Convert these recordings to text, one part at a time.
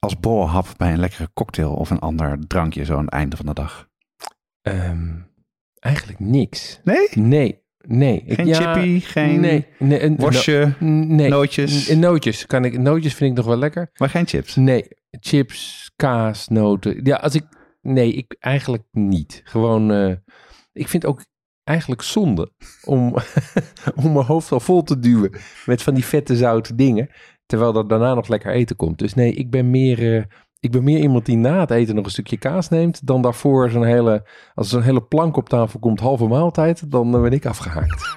als borrelhap bij een lekkere cocktail of een ander drankje zo aan het einde van de dag? Ehm, eigenlijk niks. Nee? Nee, nee. Ik- Geen ja, chippy, geen nee, nee, een- worstje, no- nee. nootjes? Nootjes, kan ik, nootjes vind ik nog wel lekker. maar geen chips? Nee, chips, kaas, noten. Ja, als ik. Nee, ik eigenlijk niet. Gewoon. eh, ik vind ook eigenlijk zonde om, om mijn hoofd al vol te duwen met van die vette zoute dingen. Terwijl er daarna nog lekker eten komt. Dus nee, ik ben meer. eh, ik ben meer iemand die na het eten nog een stukje kaas neemt. Dan daarvoor zo'n hele. Als er zo'n hele plank op tafel komt, halve maaltijd. Dan eh, ben ik afgehaakt.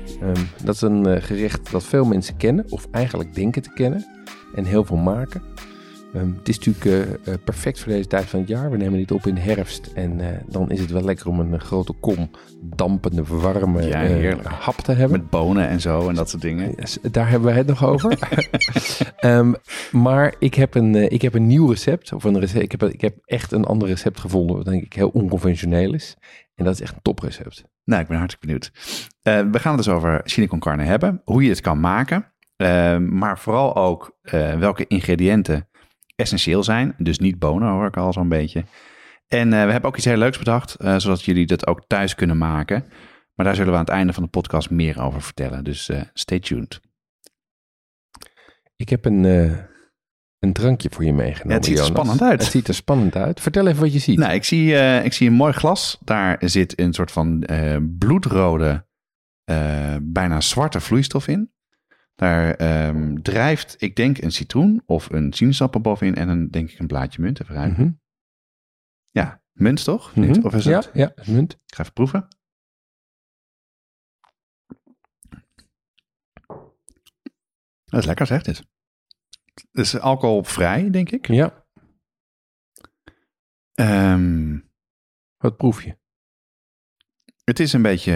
Ehm, dat is een eh, gerecht dat veel mensen kennen, of eigenlijk denken te kennen, en heel veel maken. Ehm, het is natuurlijk eh, eh, perfect voor deze tijd van het jaar. We nemen dit op in herfst en dan is het wel lekker om een grote kom dampende, warme Ja, hap te hebben. Met bonen en zo en dat soort dingen. Yes, daar hebben we het nog over. Ehm, maar ik heb, een, ik heb een nieuw recept. Of een recept ik, heb, ik heb echt een ander recept gevonden. Wat denk ik heel onconventioneel is. En dat is echt een toprecept. Nou, ik ben hartstikke benieuwd. Eh, we gaan het dus over chili con carne hebben. Hoe je het kan maken. eh, maar vooral ook eh, welke ingrediënten essentieel zijn. Dus niet bonen hoor ik al zo'n beetje. En eh, we hebben ook iets heel leuks bedacht. zodat jullie dat ook thuis kunnen maken. Maar daar zullen we aan het einde van de podcast meer over vertellen. Dus stay tuned. Ik heb een, een drankje voor je meegenomen. Ja, het ziet er Jonas. spannend uit. Het ziet er spannend uit. Vertel even wat je ziet. Nou, ik zie, eh, ik zie een mooi glas. Daar zit een soort van eh, bloedrode, eh, bijna zwarte vloeistof in. Daar ehm, drijft, ik denk, een citroen of een sinaasappel bovenin en een, denk ik, een blaadje munt. Even. Mhm, Ja, munt toch? mhm. Niet? Of is ja, het? ja, is munt. Ik ga even proeven. Dat is lekker, zegt dit. Het is alcoholvrij, denk ik. Ja, Ehm wat proef je? Het is een beetje.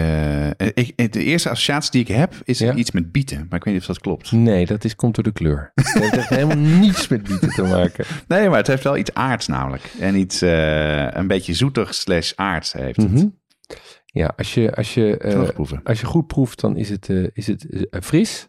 eh, ik, de eerste associatie die ik heb is Ja. iets met bieten. Maar ik weet niet of dat klopt. Nee, dat is, komt door de kleur. Het heeft helemaal niets met bieten te maken. Nee, maar het heeft wel iets aards namelijk. En iets eh, een beetje zoetig slash aards heeft het. Mhm. Ja, als je, als je, eh, als je goed proeft, dan is het, is het fris,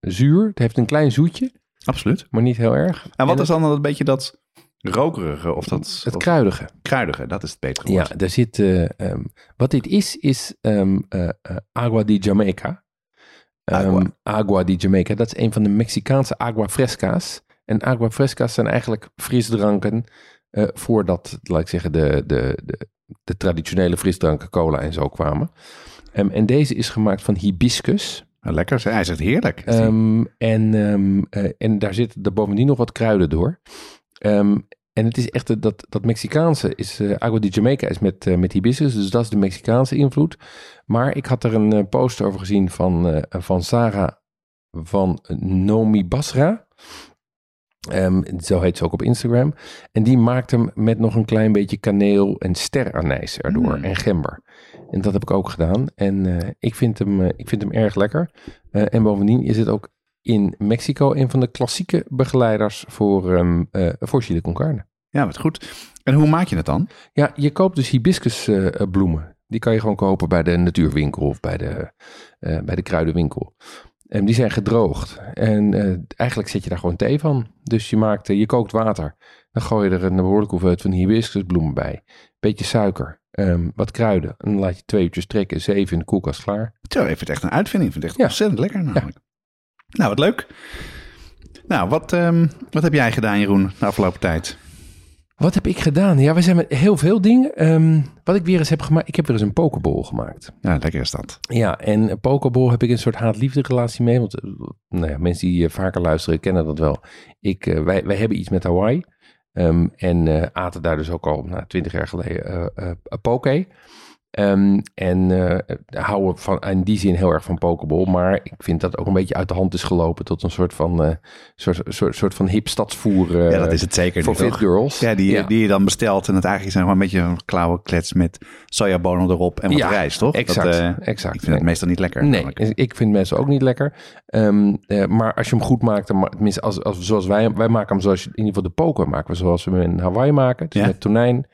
zuur. Het heeft een klein zoetje, Absoluut. maar niet heel erg. En wat is het, dan een beetje dat rokerige of dat het of kruidige? kruidige? Dat is het betere Ja, woord. daar zit. eh, ehm, wat dit is, is ehm, eh, eh, agua di Jamaica. Ehm, Agua. agua di Jamaica. Dat is een van de Mexicaanse agua fresca's. En agua fresca's zijn eigenlijk frisdranken. eh voordat, laat ik zeggen, de, de, de, de traditionele frisdranken, cola en zo kwamen. Ehm, en deze is gemaakt van hibiscus. Nou, Lekker. Hij zegt heerlijk. Ehm, en, ehm, eh, en daar zitten er bovendien nog wat kruiden door. Ehm, en het is echt, eh, dat, dat Mexicaanse is, eh Agua de Jamaica is met, eh, met hibiscus, dus dat is de Mexicaanse invloed. Maar ik had er een eh, post over gezien van, van Sarah van Nomi Basra. Ehm, zo heet ze ook op Instagram. En die maakt hem met nog een klein beetje kaneel en steranijs erdoor Mm. en gember. En dat heb ik ook gedaan. En eh, ik, vind hem, eh, ik vind hem erg lekker. Eh, en bovendien is het ook in Mexico een van de klassieke begeleiders voor, eh voor chili con carne. Ja, wat goed. En hoe maak je het dan? Ja, je koopt dus hibiscusbloemen. Die kan je gewoon kopen bij de natuurwinkel of bij de, bij de kruidenwinkel. En die zijn gedroogd. En eh, eigenlijk zet je daar gewoon thee van. Dus je maakt, eh, je kookt water. Dan gooi je er een behoorlijke hoeveelheid van hibiscusbloemen bij. Beetje suiker. ehm, wat kruiden. En dan laat je twee uurtjes trekken. Zeven in de koelkast klaar. Zo, het echt een uitvinding. Ik vind het echt Ja. ontzettend lekker namelijk. Nou, wat leuk. Nou, wat, ehm, wat heb jij gedaan, Jeroen, de afgelopen tijd? Wat heb ik gedaan? Ja, we zijn met heel veel dingen. Ehm, wat ik weer eens heb gemaakt. Ik heb weer eens een pokeball gemaakt. Ja, lekker is dat. Ja, en een pokeball heb ik een soort haat-liefde relatie mee. Want eh, nou ja, mensen die eh, vaker luisteren kennen dat wel. Ik, eh, wij, wij hebben iets met Hawaii. Ehm, en aten daar dus ook al nou, twintig jaar geleden eh, poke. Ehm, en eh, houden van, in die zin heel erg van pokeball. Maar ik vind dat ook een beetje uit de hand is gelopen tot een soort van, eh, soort, soort, soort van hip stadsvoer eh, ja, dat is het zeker voor fit girls. Ja die, die je dan bestelt en het eigenlijk zijn gewoon een beetje een klauwe klets met sojabonen erop en wat Ja, rijst, toch? exact, Dat, eh, exact. Ik vind het meestal niet lekker. Nee, namelijk. ik vind mensen ook niet lekker. Ehm, eh, maar als je hem goed maakt, dan, tenminste als, als, zoals wij, wij maken hem zoals je, in ieder geval de poker maken we zoals we hem in Hawaii maken. Dus Ja. met tonijn,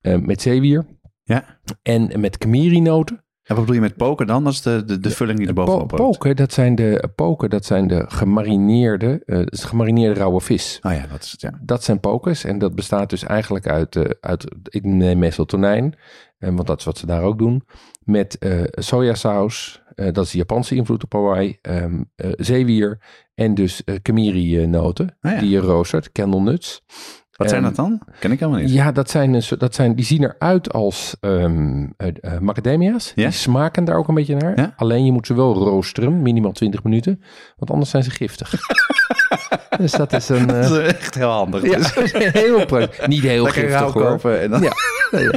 eh, met zeewier Ja. en met kamiri-noten. En wat bedoel je met poken dan? Dat is de, de, de vulling die er Po- dat zijn de, poken, dat zijn de gemarineerde, eh, dat is gemarineerde rauwe vis. Oh ja, dat is het, ja. Dat zijn pokers en dat bestaat dus eigenlijk uit, eh, uit ik neem meestal tonijn, eh, want dat is wat ze daar ook doen, met sojasaus, dat is de Japanse invloed op Hawaii, ehm, eh, zeewier en dus kamiri-noten Ah ja. die je roostert, candle nuts. Wat zijn Ehm, dat dan? Ken ik helemaal niet. Ja, dat zijn, dat zijn, die zien eruit als ehm eh, macadamia's. Ja. Die smaken daar ook een beetje naar. Ja. Alleen je moet ze wel roosteren, minimaal 20 minuten, want anders zijn ze giftig. dus dat is een... eh, Dat is echt heel handig. ja, Dus heel praktisch. Niet heel lekker giftig hoor. en dan... Ja,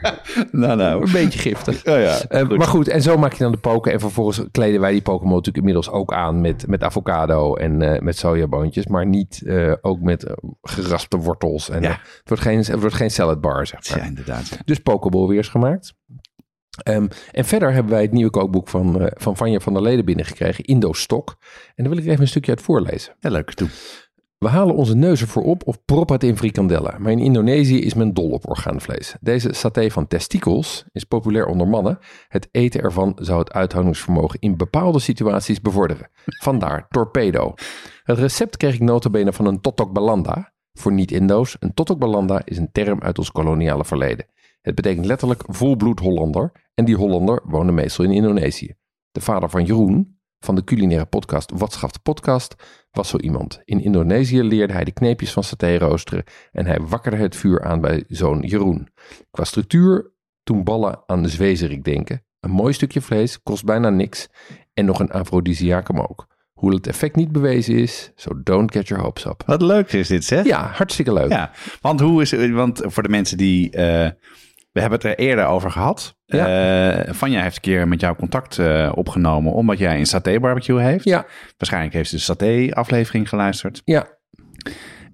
nou, nou. een beetje giftig. Oh ja, Eh, goed. maar goed, en zo maak je dan de poken. En vervolgens kleden wij die Pokémon natuurlijk inmiddels ook aan met, met avocado en eh, met sojaboontjes. Maar niet eh, ook met geraspte wortels. En, Ja. het, wordt geen, het wordt geen salad bar, zeg maar. Ja, inderdaad. Dus Pokeball weer eens gemaakt. Ehm, en verder hebben wij het nieuwe kookboek van, van Vanja van der Leden binnengekregen, Indo Stok. En daar wil ik even een stukje uit voorlezen. Ja, leuk. Doe. We halen onze neus ervoor op of proppen het in frikandellen. Maar in Indonesië is men dol op orgaanvlees. Deze saté van testikels is populair onder mannen. Het eten ervan zou het uithoudingsvermogen in bepaalde situaties bevorderen. Vandaar torpedo. Het recept kreeg ik notabene van een totok balanda. Voor niet-Indo's, een totok balanda is een term uit ons koloniale verleden. Het betekent letterlijk volbloed Hollander. En die Hollander woonde meestal in Indonesië. De vader van Jeroen, van de culinaire podcast Wat schaft de podcast, was zo iemand. In Indonesië leerde hij de kneepjes van saté roosteren en hij wakkerde het vuur aan bij zoon Jeroen. Qua structuur toen ballen aan de zwezerik denken. Een mooi stukje vlees, kost bijna niks en nog een afrodisiacum ook. Hoe het effect niet bewezen is, so don't get your hopes up. Wat leuk is dit, zeg. Ja, hartstikke leuk. Ja, want hoe is Want voor de mensen die. eh, we hebben het er eerder over gehad. Eh, Vanja heeft een keer met jou contact eh, opgenomen. omdat jij een saté barbecue heeft. Ja, Waarschijnlijk heeft ze de saté-aflevering geluisterd. ja,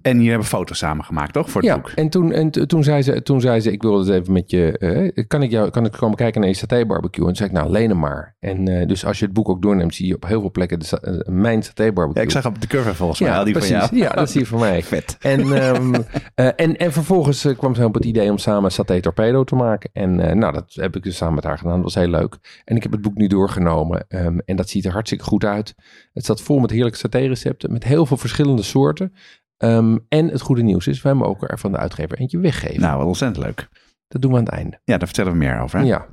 En jullie hebben foto's samen gemaakt, toch? Voor het ja. boek. En, toen, en toen, zei ze, toen zei ze, ik wil het even met je, eh, kan, ik jou, kan ik komen kijken naar je saté barbecue? En toen zei ik, nou, leen hem maar. En eh, dus als je het boek ook doorneemt, zie je op heel veel plekken de, eh, mijn saté barbecue. Ja, ik zag op de cover volgens mij al die precies. van jou. Ja, dat zie je van mij. Vet. En, ehm, eh, en, en vervolgens kwam ze op het idee om samen saté torpedo te maken. En nou, dat heb ik dus samen met haar gedaan. Dat was heel leuk. En ik heb het boek nu doorgenomen. ehm, en dat ziet er hartstikke goed uit. Het staat vol met heerlijke saté recepten. Met heel veel verschillende soorten. Ehm, en het goede nieuws is, wij mogen er van de uitgever eentje weggeven. Nou, wat ontzettend leuk. Dat doen we aan het einde. Ja, daar vertellen we meer over. Hè? Ja.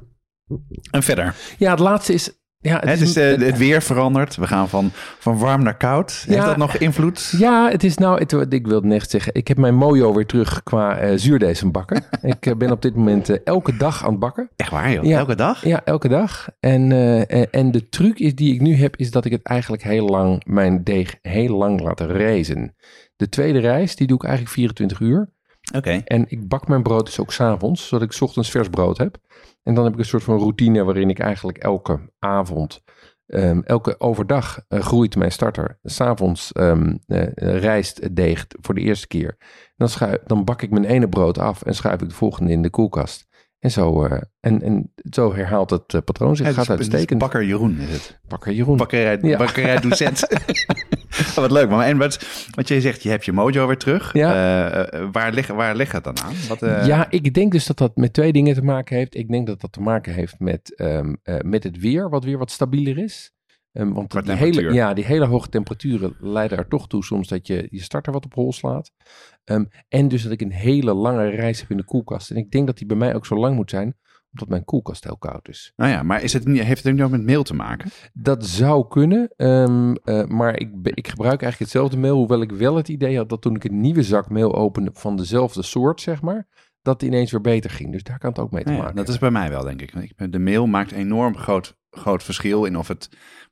En verder. ja, het laatste is... Ja, Het, is, eh, het weer verandert. We gaan van, van warm naar koud. Heeft dat nog invloed? Ja, het is nou, het, ik wil het net zeggen, ik heb mijn mojo weer terug qua eh zuurdees bakken. ik eh, ben op dit moment elke dag aan het bakken. Echt waar, joh? Ja. Elke dag? Ja, elke dag. En, en- en de truc is die ik nu heb, is dat ik het eigenlijk heel lang, mijn deeg heel lang laat reizen. De tweede reis, die doe ik eigenlijk 24 uur. Oké. En ik bak mijn brood dus ook s'avonds, zodat ik 's ochtends vers brood heb. En dan heb ik een soort van routine waarin ik eigenlijk elke avond, ehm, elke overdag eh, groeit mijn starter. S'avonds avonds rijst het deeg voor de eerste keer. Dan, schuif, dan bak ik mijn ene brood af en schuif ik de volgende in de koelkast. En zo, en, en zo herhaalt het patroon zich. Ja, gaat uitstekend. dus Bakker Jeroen is het. Bakker Jeroen. Bakkerij, Ja. bakkerij docent. Oh, wat leuk. Maar en wat, wat jij zegt, je hebt je mojo weer terug. Ja. Eh, eh, waar, ligt, waar ligt het dan aan? Wat, eh, Ja, ik denk dus dat dat met twee dingen te maken heeft. Ik denk dat dat te maken heeft met, ehm, eh, met het weer, wat weer wat stabieler is. Ehm, want die hele, ja, die hele hoge temperaturen leiden er toch toe soms dat je je starter wat op hol slaat. Ehm, en dus dat ik een hele lange reis heb in de koelkast. En ik denk dat die bij mij ook zo lang moet zijn, omdat mijn koelkast heel koud is. Nou ja, maar is het niet, heeft het ook met meel te maken? Dat zou kunnen, ehm, eh, maar ik, ik gebruik eigenlijk hetzelfde meel, hoewel ik wel het idee had dat toen ik een nieuwe zak meel opende van dezelfde soort, zeg maar, dat die ineens weer beter ging. Dus daar kan het ook mee te Nou ja, maken dat is bij mij wel, denk ik. De meel maakt enorm groot, groot verschil in of het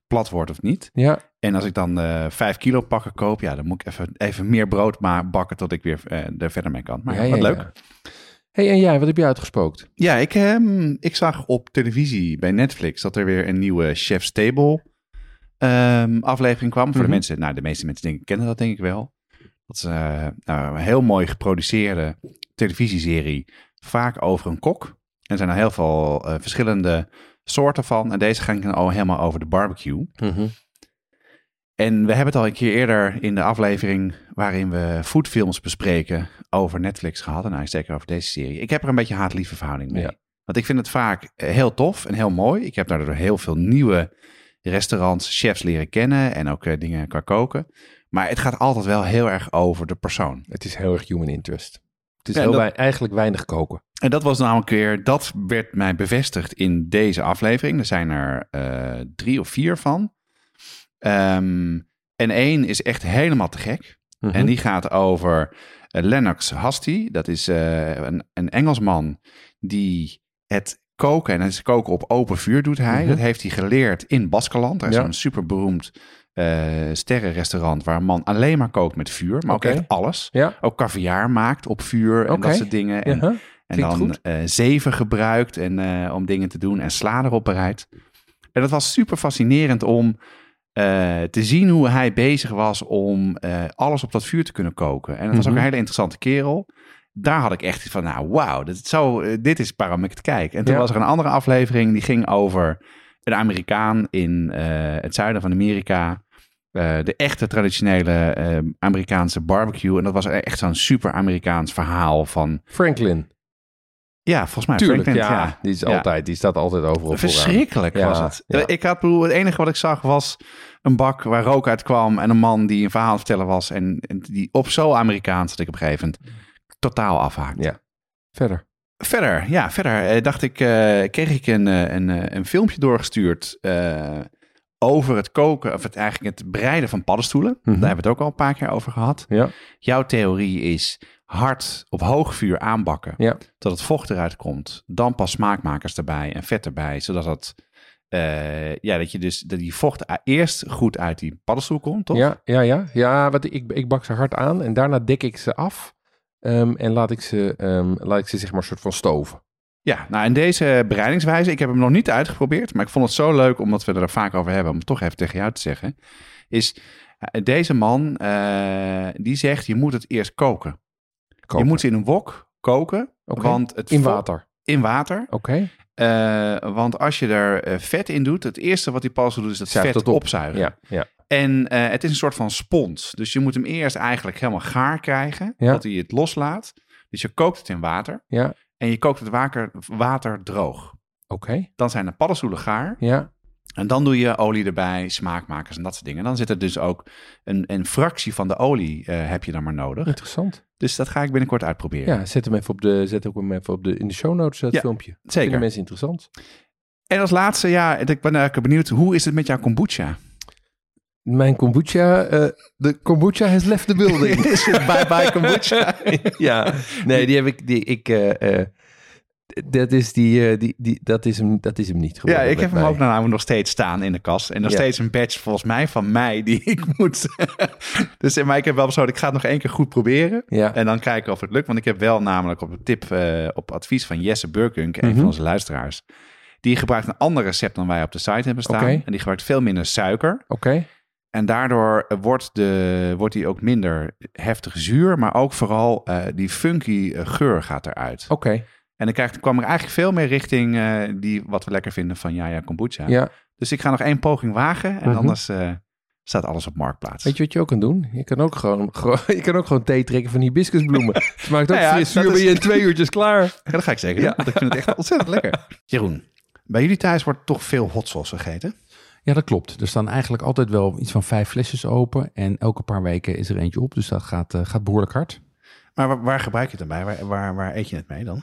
plat wordt of niet. Ja, En als ik dan eh 5 kilo pakken koop, ja, dan moet ik even, even meer brood ma- bakken tot ik weer eh, er verder mee kan. Maar ja, wat ja, leuk. Hey, en jij, wat heb je uitgespookt? Ja, ik, ehm, ik zag op televisie bij Netflix dat er weer een nieuwe Chef's Table ehm, aflevering kwam. Voor Mhm. de mensen, nou de meeste mensen denken, kennen dat denk ik wel. Dat is eh, nou, een heel mooi geproduceerde televisieserie, vaak over een kok. En er zijn er heel veel eh, verschillende soorten van. En deze ging dan al helemaal over de barbecue. En we hebben het al een keer eerder in de aflevering waarin we foodfilms bespreken over Netflix gehad. En nou, zeker over deze serie. Ik heb er een beetje haat-lieve verhouding mee. Ja. Want ik vind het vaak eh, heel tof en heel mooi. Ik heb daardoor heel veel nieuwe restaurants, chefs leren kennen en ook eh, dingen qua koken. Maar het gaat altijd wel heel erg over de persoon. Het is heel erg human interest. Het is Ja, heel dat- wei- eigenlijk weinig koken. En dat was namelijk weer, dat werd mij bevestigd in deze aflevering. Er zijn er eh, drie of vier van. Ehm, en één is echt helemaal te gek. Mhm. En die gaat over eh, Lennox Hasty. Dat is eh, een, een Engelsman die het koken, en het is koken op open vuur doet hij. Mhm. Dat heeft hij geleerd in Baskeland. Er is Ja. zo'n super beroemd sterrenrestaurant waar een man alleen maar kookt met vuur. Maar ook echt alles. Ja, Ook caviar maakt op vuur en dat soort dingen. En, en dan eh, zeven gebruikt en, eh, om dingen te doen en sla erop bereid. En dat was super fascinerend om eh, te zien hoe hij bezig was om eh, alles op dat vuur te kunnen koken. En het was ook Mhm. een hele interessante kerel. Daar had ik echt van, nou wauw, dit, zo, eh, dit is waarom ik het kijk. En toen Ja. was er een andere aflevering die ging over een Amerikaan in het zuiden van Amerika. De echte traditionele Amerikaanse barbecue. En dat was echt zo'n super Amerikaans verhaal van... Franklin. Ja, volgens mij Tuurlijk, ja, Die, is altijd, die staat altijd overal vooraan. Verschrikkelijk Ja, was het. Ik had, bedoel, het enige wat ik zag was een bak waar rook uit kwam en een man die een verhaal vertellen was en, en die op zo Amerikaans dat ik op een gegeven moment totaal afhaakte. Ja. Verder. Verder, ja, verder eh, dacht ik, eh, kreeg ik een, eh, een, een filmpje doorgestuurd eh, over het koken, of het eigenlijk het bereiden van paddenstoelen. Daar hebben we het ook al een paar keer over gehad. Ja. Jouw theorie is hard op hoog vuur aanbakken, Ja. tot het vocht eruit komt. Dan pas smaakmakers erbij en vet erbij, zodat het, eh, ja, dat je dus dat die vocht eerst goed uit die paddenstoel komt, toch? Ja, ja, ja. Ja, wat, ik, ik bak ze hard aan en daarna dek ik ze af. ehm, en laat ik ze, ehm, laat ik ze zeg maar een soort van stoven. Ja, nou en deze bereidingswijze, ik heb hem nog niet uitgeprobeerd, maar ik vond het zo leuk, omdat we er vaak over hebben, om het toch even tegen jou te zeggen, is eh, deze man, eh, die zegt, je moet het eerst koken. Koken. Je moet ze in een wok koken, want het In water. In water, Oké. Eh, want als je er eh, vet in doet, het eerste wat die paddenstoel doet, is dat Zuigt vet op. opzuigen. Ja, ja. En eh, het is een soort van spons. Dus je moet hem eerst eigenlijk helemaal gaar krijgen, Ja. dat hij het loslaat. Dus je kookt het in water Ja. en je kookt het water, water droog. Oké. Dan zijn de paddenstoelen gaar. Ja. En dan doe je olie erbij, smaakmakers en dat soort dingen. Dan zit er dus ook een, een fractie van de olie eh, heb je dan maar nodig. Interessant. Dus dat ga ik binnenkort uitproberen. Ja, zet hem even op de, zet ook hem even op de, in de show notes, het Ja, filmpje. Vinden Zeker. mensen interessant. En als laatste, ja, ik ben eigenlijk benieuwd, hoe is het met jouw kombucha? Mijn kombucha, eh, de kombucha has left the building. bye bye kombucha? ja, nee, die heb ik, die, ik, eh, eh, dat is die, eh, die, die, dat is hem, dat is hem niet Ja, geworden. ik heb hem mij. ook namelijk nog steeds staan in de kast. En nog Ja. steeds een badge volgens mij van mij die ik moet. dus eh, maar ik heb wel besloten, ik ga het nog één keer goed proberen. Ja, En dan kijken of het lukt. Want ik heb wel namelijk op een tip, eh, op advies van Jesse Burkunk, een Mhm. van onze luisteraars. Die gebruikt een ander recept dan wij op de site hebben staan. En die gebruikt veel minder suiker. oké. En daardoor wordt, de, wordt die ook minder heftig zuur. Maar ook vooral die funky geur gaat eruit. Oké, En dan krijg, kwam ik eigenlijk veel meer richting eh, die wat we lekker vinden van Jaja Kombucha. ja. Dus ik ga nog één poging wagen en Mhm. anders eh, staat alles op marktplaats. Weet je wat je ook kan doen? Je kan ook gewoon, gewoon, je kan ook gewoon thee trekken van hibiscusbloemen. Het maakt ook Nou ja, fris dat zuur, is- ben je in twee uurtjes klaar. Ja, dat ga ik zeker doen, Ja. want ik vind het echt ontzettend lekker. Jeroen, bij jullie thuis wordt toch veel hot sauce gegeten? Ja, dat klopt. Er staan eigenlijk altijd wel iets van vijf flesjes open. En elke paar weken is er eentje op. Dus dat gaat, eh, gaat behoorlijk hard. Maar waar, waar gebruik je het dan bij? Waar, waar, waar eet je het mee dan?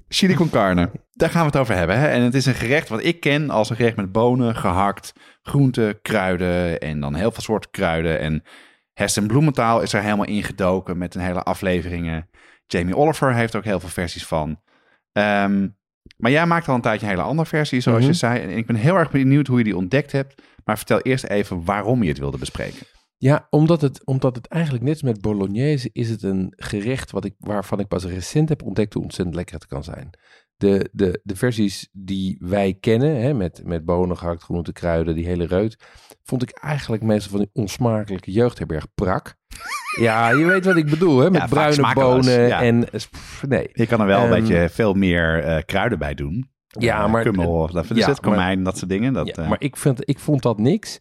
chili con carne. Daar gaan we het over hebben. Hè? En het is een gerecht wat ik ken als een gerecht met bonen, gehakt, groenten, kruiden en dan heel veel soorten kruiden. En Heston Bloementaal is er helemaal ingedoken met een hele afleveringen. Jamie Oliver heeft ook heel veel versies van. Ehm, maar jij maakt al een tijdje een hele andere versie, zoals Mhm. je zei. En ik ben heel erg benieuwd hoe je die ontdekt hebt. Maar vertel eerst even waarom je het wilde bespreken. Ja, omdat het, omdat het eigenlijk net als met bolognese is het een gerecht wat ik, waarvan ik pas recent heb ontdekt hoe ontzettend lekker het kan zijn. De, de, de versies die wij kennen, hè, met, met bonen, gehakt, groenten, kruiden, die hele reut, vond ik eigenlijk meestal van die onsmakelijke jeugdherberg prak. Ja, je weet wat ik bedoel, hè? Met bruine bonen ja. en... pff, nee. Je kan er wel een Ehm, beetje veel meer eh, kruiden bij doen. Ja, Eh, maar- Kummel, dat, dus ja, maar- komijn, dat soort dingen. Dat, Ja, eh, maar ik, vind, ik vond dat niks.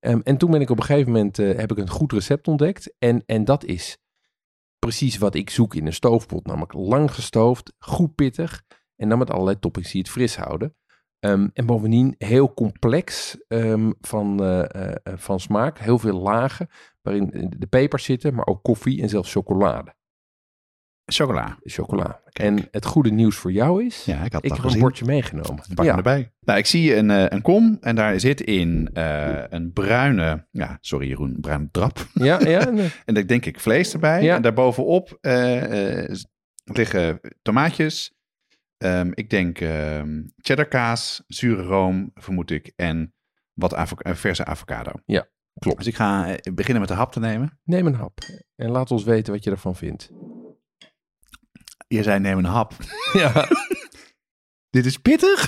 Ehm, en toen ben ik op een gegeven moment eh, heb ik een goed recept ontdekt. En, en dat is precies wat ik zoek in een stoofpot. Namelijk lang gestoofd, goed pittig. En dan met allerlei toppings die het fris houden. Ehm, en bovendien heel complex ehm, van, eh, eh, van smaak. Heel veel lagen waarin de pepers zitten, maar ook koffie en zelfs chocolade. Chocola. Chocola. En het goede nieuws voor jou is, Ja, ik had ik heb een bordje meegenomen. Pak ja. hem erbij. Nou, ik zie een, eh, een kom en daar zit in eh, een bruine, ja, sorry Jeroen, een bruine drap. Ja, ja, nee. En daar denk ik vlees erbij. Ja. En daarbovenop eh, eh, liggen tomaatjes. Ehm, ik denk ehm cheddarkaas, zure room, vermoed ik. En wat avo- verse avocado. Ja, klopt. Dus ik ga beginnen met de hap te nemen. Neem een hap en laat ons weten wat je ervan vindt. Je zei neem een hap. Ja, Dit is pittig.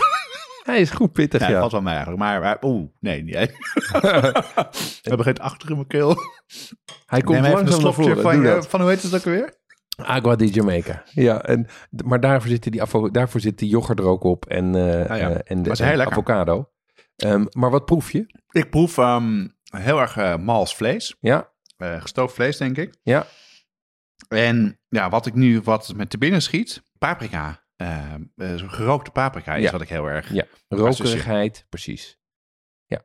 hij is goed pittig, Ja, ja. valt wel mij eigenlijk. Maar, maar oeh, nee, niet. We hebben geen achter in mijn keel. hij komt Neem even een langzaam naar slokje voren. van, je, dat. van, hoe heet het ook alweer? Agua di Jamaica. Ja, en, maar daarvoor zit, die, daarvoor zit die yoghurt er ook op en, Ah ja, eh, en de dat is heel en lekker. avocado. Ehm, maar wat proef je? Ik proef ehm, heel erg eh, mals vlees. Ja, Eh, gestoofd vlees, denk ik. ja, En ja, wat ik nu wat met te binnen schiet, paprika. eh, eh, gerookte paprika is Ja. wat ik heel erg... ja. Rokerigheid, precies. Ja,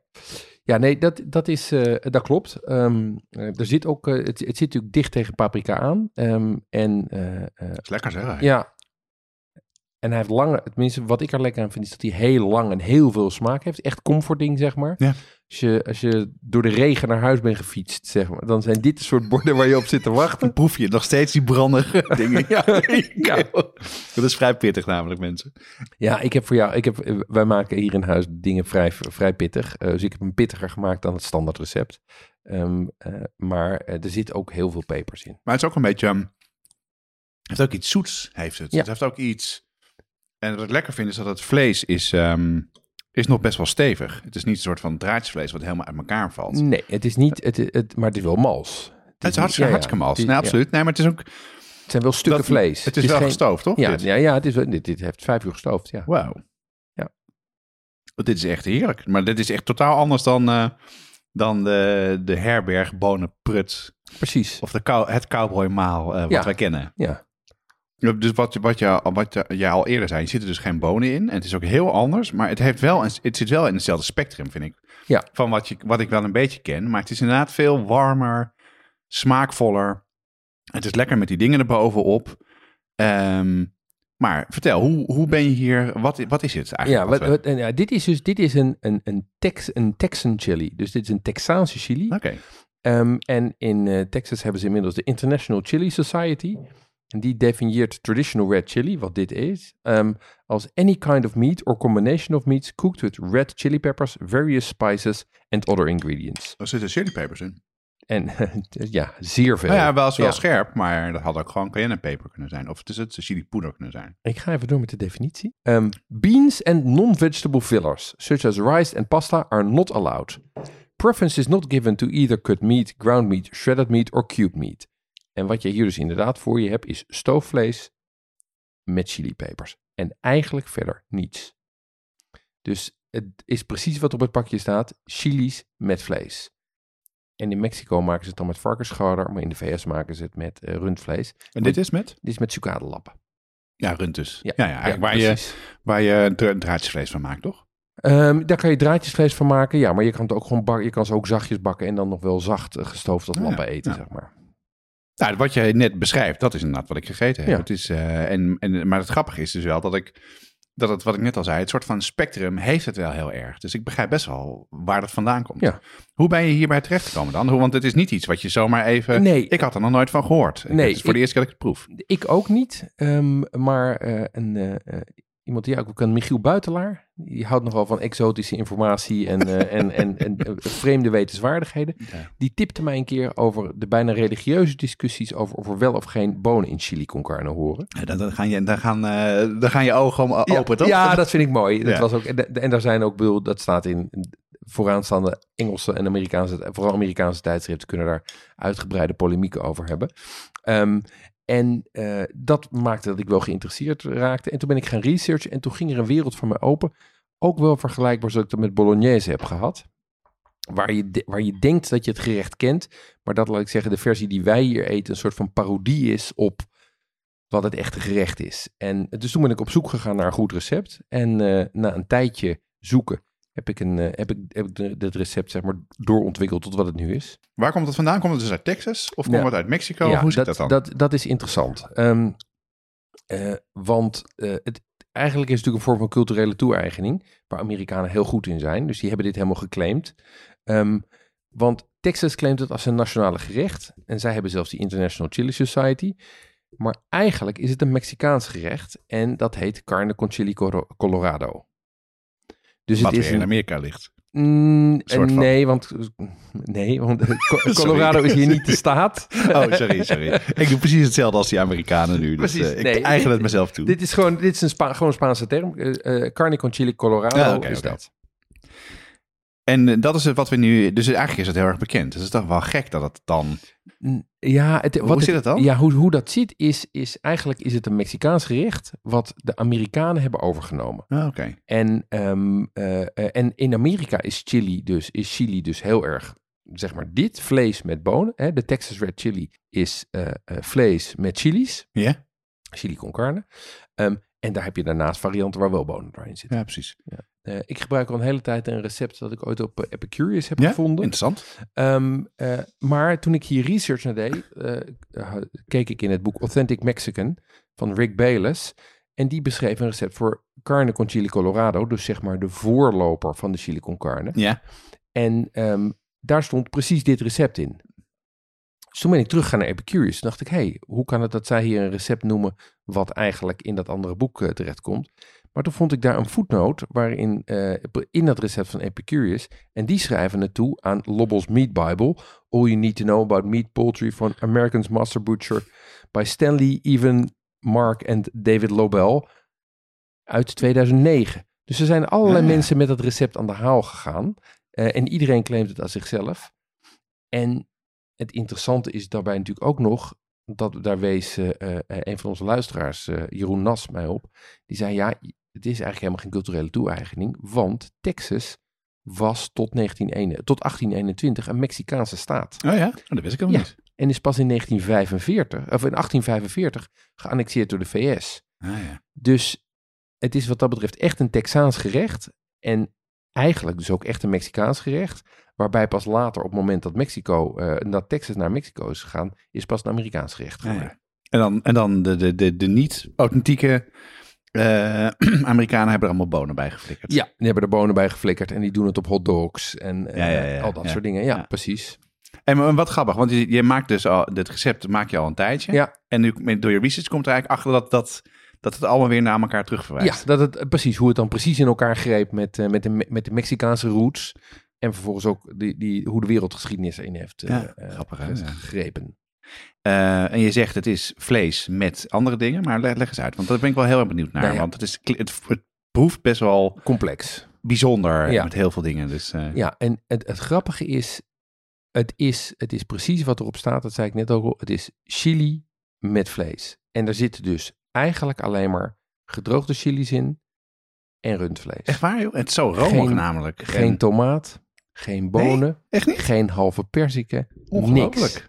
ja nee, dat, dat, is, eh, dat klopt. Ehm, eh, er zit ook, het, het zit natuurlijk dicht tegen paprika aan. Ehm, en eh, is lekker zeg. Ja. En hij heeft lange, tenminste wat ik er lekker aan vind, is dat hij heel lang en heel veel smaak heeft. Echt comforting, zeg maar. Ja. Als je, als je door de regen naar huis bent gefietst, zeg maar, dan zijn dit de soort borden waar je op zit te wachten. Dan proef je nog steeds die brandige dingen. Ja. ja. Dat is vrij pittig namelijk, mensen. Ja, ik heb voor jou, ik heb, wij maken hier in huis dingen vrij, vrij pittig. Eh, dus ik heb hem pittiger gemaakt dan het standaard recept. Ehm, eh, maar eh, er zit ook heel veel pepers in. Maar het is ook een beetje... ehm, het heeft ook iets zoets, heeft het. Ja. Het heeft ook iets... En wat ik lekker vind is dat het vlees is, ehm, is nog best wel stevig. Het is niet een soort van draadjesvlees wat helemaal uit elkaar valt. Nee, het is niet, het, het, maar het is wel mals. Het is hartstikke, ja, ja. hartstikke mals. Het is- Nee, absoluut. Nee, maar het is ook... Het zijn wel stukken dat- vlees. Het is, wel geen- gestoofd, toch? Ja, dit? ja, ja het is, wel- dit, dit heeft vijf uur gestoofd, ja. Wauw. Ja. Dit is echt heerlijk. Maar dit is echt totaal anders dan, eh, dan de, de herberg Bonenprut. Precies. Of de cow, het cowboymaal eh wat Ja. wij kennen. Ja, Dus wat, wat, je, wat je, jij al eerder zei, er zitten dus geen bonen in. En het is ook heel anders. Maar het, heeft wel een, het zit wel in hetzelfde spectrum, vind ik. Ja. Van wat, je, wat ik wel een beetje ken. Maar het is inderdaad veel warmer, smaakvoller. Het is lekker met die dingen erbovenop. Ehm maar vertel, hoe, hoe ben je hier... Wat, wat is het eigenlijk? wat, wat we- wat, en ja dit is dus dit is een, een, een, Tex, een Texan chili. Dus dit is een Texaanse chili. Oké. Ehm, en in eh, Texas hebben ze inmiddels de International Chili Society. En die definieert traditional red chili, wat dit is, ehm, als any kind of meat or combination of meats cooked with red chili peppers, various spices and other ingredients. Er zitten chilipepers in. En ja, zeer veel. Nou ja, wel is wel Ja. scherp, maar dat had ook gewoon cayennepeper kunnen zijn. Of het is het chili poeder kunnen zijn. Ik ga even door met de definitie. Ehm, beans and non-vegetable fillers, such as rice and pasta, are not allowed. Preference is not given to either cut meat, ground meat, shredded meat or cubed meat. En wat je hier dus inderdaad voor je hebt, is stoofvlees met chilipepers. En eigenlijk verder niets. Dus het is precies wat op het pakje staat: chilies met vlees. En in Mexico maken ze het dan met varkensschouder, maar in de VS maken ze het met eh, rundvlees. En dit is met? Dit is met sucadelappen. Ja, rund dus. Ja, Ja, waar, je, waar je dra- draadjesvlees van maakt, toch? Ehm, daar kan je draadjesvlees van maken, ja, maar je kan het ook gewoon bakken. Je kan ze ook zachtjes bakken en dan nog wel zacht eh, gestoofd als Ja, lappen eten, ja. zeg maar. Nou, wat je net beschrijft, dat is inderdaad wat ik gegeten heb. Ja. Het is, eh, en, en, maar het grappige is dus wel dat ik, dat het, wat ik net al zei, het soort van spectrum heeft het wel heel erg. Dus ik begrijp best wel waar dat vandaan komt. Ja. Hoe ben je hierbij terechtgekomen dan? Hoe- Want het is niet iets wat je zomaar even... Nee. Ik had er nog nooit van gehoord. Nee, Het is voor de eerste keer dat ik het proef. Ik ook niet, ehm, maar eh, een, eh, iemand die ook kan, Michiel Buitelaar, die houdt nogal van exotische informatie en, eh, en, en, en eh, vreemde wetenswaardigheden. Ja. Die tipte mij een keer over de bijna religieuze discussies over of er wel of geen bonen in chili con carne horen. Ja, Dan, dan, gaan je, dan, gaan, eh, dan gaan je ogen om, open, toch? Ja, dat vind ik mooi. Dat Ja. was ook, en, en daar zijn ook, bedoel, dat staat in vooraanstaande Engelse en Amerikaanse, vooral Amerikaanse tijdschriften kunnen daar uitgebreide polemieken over hebben. Ehm, en eh, dat maakte dat ik wel geïnteresseerd raakte. En toen ben ik gaan researchen en toen ging er een wereld voor mij open. Ook wel vergelijkbaar zoals ik dat met Bolognese heb gehad. Waar je, waar je denkt dat je het gerecht kent, maar dat, laat ik zeggen, de versie die wij hier eten een soort van parodie is op wat het echte gerecht is. En dus toen ben ik op zoek gegaan naar een goed recept. En eh, na een tijdje zoeken heb ik, een, eh, heb ik, heb ik het recept zeg maar doorontwikkeld tot wat het nu is. Waar komt het vandaan? Komt het dus uit Texas? Of komt Ja. het uit Mexico? Hoe zit dat, dan? Dat, dat is interessant. Ehm, eh, want eh, het, eigenlijk is het natuurlijk een vorm van culturele toe-eigening, waar Amerikanen heel goed in zijn. Dus die hebben dit helemaal geclaimd. Ehm, want Texas claimt het als een nationale gerecht. En zij hebben zelfs die International Chili Society. Maar eigenlijk is het een Mexicaans gerecht. En dat heet carne con chili colorado. Dus wat het is weer in Amerika ligt. Mm, nee, want, nee, want Co- Colorado is hier niet de staat. Oh, sorry, sorry. ik doe precies hetzelfde als die Amerikanen nu. Dus, Precies, eh, ik nee, eigen het mezelf toe. Dit is gewoon, dit is een Spa- gewoon Spaanse term. Eh, carne con chili colorado oké, is dat. En dat is het wat we nu... Dus eigenlijk is het heel erg bekend. Dus het is toch wel gek dat het dan... Ja, het, Hoe wat zit het dan? Ja, hoe, hoe dat zit is, is eigenlijk is het een Mexicaans gerecht wat de Amerikanen hebben overgenomen. Ah, Oké. En, ehm, eh, eh, en in Amerika is chili dus, is chili dus heel erg, zeg maar, dit vlees met bonen. Hè? De Texas Red Chili is eh, vlees met chilies, Ja? chili con carne. Ehm, en daar heb je daarnaast varianten waar wel bonen doorheen zitten. Ja, precies. Eh, ik gebruik al een hele tijd een recept dat ik ooit op eh, Epicurious heb Ja? gevonden. Interessant. Ehm, eh, maar toen ik hier research naar deed, keek ik in het boek Authentic Mexican van Rick Bayless. En die beschreef een recept voor carne con chili colorado, dus zeg maar de voorloper van de chili con carne. Ja. En ehm, daar stond precies dit recept in. Dus toen ben ik teruggegaan naar Epicurious. Toen dacht ik, hey, hoe kan het dat zij hier een recept noemen wat eigenlijk in dat andere boek eh, terechtkomt? Maar toen vond ik daar een voetnoot waarin eh, in dat recept van Epicurious, en die schrijven het toe aan Lobbel's Meat Bible, All You Need to Know About Meat Poultry van American's Master Butcher, by Stanley Even Mark en David Lobel uit 2009. Dus er zijn allerlei Ah, mensen met dat recept aan de haal gegaan. Eh, en iedereen claimt het aan zichzelf. En het interessante is daarbij natuurlijk ook nog, dat daar wees eh, eh, een van onze luisteraars, eh, Jeroen Nas, mij op. Die zei, ja, het is eigenlijk helemaal geen culturele toe-eigening, want Texas was tot, 1901, tot 1821 een Mexicaanse staat. Oh ja? Oh, dat wist ik helemaal Ja. niet. En is pas in 1945, of in 1845 geannexeerd door de VS. Ah, ja. Dus het is wat dat betreft echt een Texaans gerecht. En eigenlijk dus ook echt een Mexicaans gerecht. Waarbij pas later, op het moment dat Mexico, eh, dat Texas naar Mexico is gegaan, is pas een Amerikaans gerecht geworden. ja. En dan, en dan de, de, de, de niet-authentieke eh, Amerikanen hebben er allemaal bonen bij geflikkerd. Ja, die hebben er bonen bij geflikkerd en die doen het op hot dogs en eh, Ja, al dat soort dingen. Ja, precies. En wat grappig, want je, je maakt dus al, dit recept maak je al een tijdje. Ja. En nu door je research komt er eigenlijk achter dat, dat, dat het allemaal weer naar elkaar terugverwijst. Ja, dat het, eh, precies, hoe het dan precies in elkaar greep met, eh, met, de, Me- met de Mexicaanse roots. En vervolgens ook die, die, hoe de wereldgeschiedenis erin heeft Ja, grappig, hè? ges- Ja. gegrepen. En je zegt het is vlees met andere dingen, maar leg, leg eens uit. Want daar ben ik wel heel erg benieuwd naar. Nou ja. Want het, is, het, het proeft best wel Complex. bijzonder Ja. met heel veel dingen. Dus, Ja, en het, het grappige is het, is, het is precies wat erop staat, dat zei ik net ook al. Het is chili met vlees. En daar zitten dus eigenlijk alleen maar gedroogde chilies in en rundvlees. Echt waar, joh? Het is zo romig Geen- namelijk. Geen En- tomaat, geen bonen, echt niet? geen halve perziken, niks.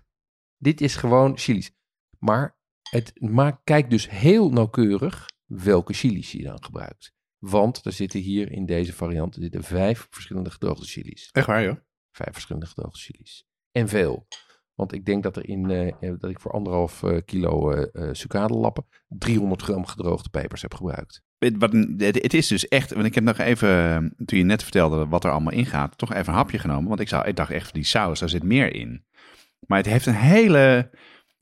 Dit is gewoon chilies. Maar het maakt, kijk dus heel nauwkeurig welke chilies je dan gebruikt. Want er zitten hier in deze variant er zitten vijf verschillende gedroogde chilies. Echt waar, joh? Vijf verschillende gedroogde chilies. En veel. Want ik denk dat, er in, eh, eh, dat ik voor anderhalf eh, kilo sucadelappen 300 gram gedroogde pepers heb gebruikt. Het, wat, een- het het is dus echt, want ik heb nog even, toen je net vertelde wat er allemaal in gaat, toch even een hapje genomen. Want ik, zou, ik dacht echt, die saus, daar zit meer in. Maar het heeft een hele,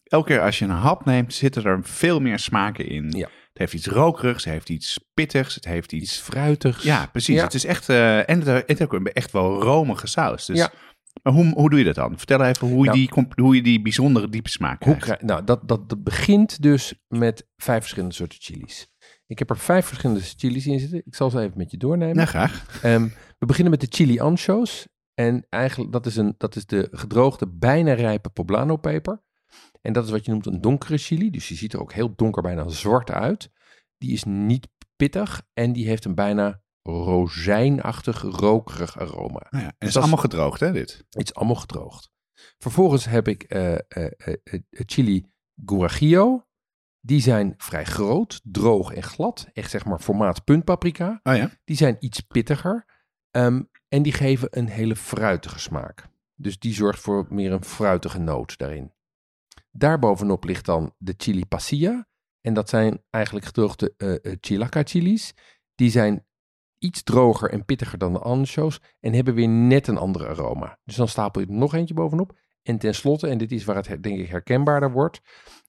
elke keer als je een hap neemt, zitten er veel meer smaken in. Ja. Het heeft iets rokerigs, het heeft iets pittigs, het heeft iets... Iets fruitigs. Ja, precies. Ja. Het is echt, en het, het heeft ook echt wel romige saus. Dus, Ja. Maar hoe, hoe doe je dat dan? Vertel even hoe je, Nou. die, hoe je die bijzondere diepe smaak krijgt. krijg, nou, dat, dat, dat begint dus met vijf verschillende soorten chilies. Ik heb er vijf verschillende chilies in zitten. Ik zal ze even met je doornemen. Nou, graag. Ehm, we beginnen met de chili ancho's. En eigenlijk, dat is, een, dat is de gedroogde, bijna rijpe poblano peper. En dat is wat je noemt een donkere chili. Dus die ziet er ook heel donker, bijna zwart uit. Die is niet pittig en die heeft een bijna rozijnachtig, rokerig aroma. Nou ja, en het is dat is- allemaal gedroogd, hè, dit? Het is allemaal gedroogd. Vervolgens heb ik eh, chili guajillo. Die zijn vrij groot, droog en glad. Echt zeg maar formaat puntpaprika. Oh ja? Die zijn iets pittiger. ehm, en die geven een hele fruitige smaak. Dus die zorgt voor meer een fruitige noot daarin. Daarbovenop ligt dan de chili pasilla. En dat zijn eigenlijk gedroogde chilaca chilies. Die zijn iets droger en pittiger dan de ancho's. En hebben weer net een andere aroma. Dus dan stapel je er nog eentje bovenop. En tenslotte, en dit is waar het denk ik herkenbaarder wordt.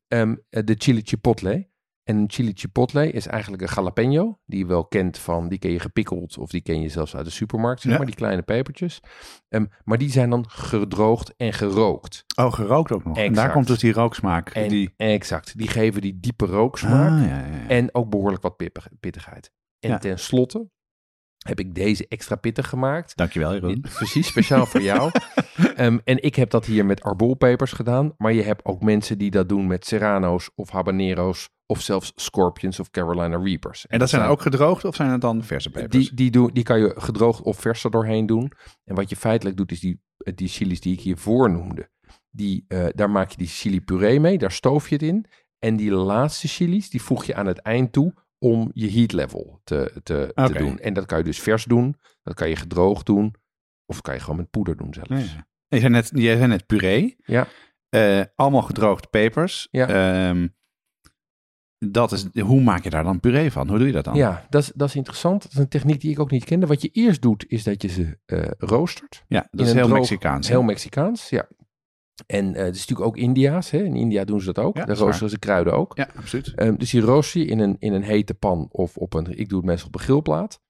ehm, eh, de chili chipotle. En een chili chipotle is eigenlijk een jalapeno. Die je wel kent van, die ken je gepikkeld. Of die ken je zelfs uit de supermarkt, zeg Ja. maar. Die kleine pepertjes. Ehm, maar die zijn dan gedroogd en gerookt. Oh, gerookt ook nog. En daar komt dus die rooksmaak. En die... exact, die geven die diepe rooksmaak. Ah, ja, ja, ja. En ook behoorlijk wat pittigheid. En tenslotte heb ik deze extra pittig gemaakt. Dankjewel, Jeroen. In- Precies, speciaal voor jou. Ehm, en ik heb dat hier met arbolpepers gedaan. Maar je hebt ook mensen die dat doen met serrano's of habanero's. Of zelfs scorpions of Carolina Reapers. En dat zijn ook gedroogd of zijn het dan verse pepers? Die, die, doen, die kan je gedroogd of vers er doorheen doen. En wat je feitelijk doet, is die, die chilies die ik hiervoor noemde. Die, eh, daar maak je die chili puree mee, daar stoof je het in. En die laatste chilies, die voeg je aan het eind toe om je heat level te, te, te doen. En dat kan je dus vers doen, dat kan je gedroogd doen. Of dat kan je gewoon met poeder doen zelfs. Ja. Je zei net, je zei net puree. Ja. Eh, allemaal gedroogde pepers. Ja. Ehm, dat is, hoe maak je daar dan puree van? Hoe doe je dat dan? Ja, dat is, dat is interessant. Dat is een techniek die ik ook niet kende. Wat je eerst doet, is dat je ze eh, roostert. Ja, dat is heel droog- Mexicaans. Heel Mexicaans, ja. En eh het is natuurlijk ook Indiaas. Hè? In India doen ze dat ook. Ja, Daar roosteren ze kruiden ook. Ja, absoluut. Ehm, dus die rooster je in een, in een hete pan of op een, ik doe het meestal op een grillplaat.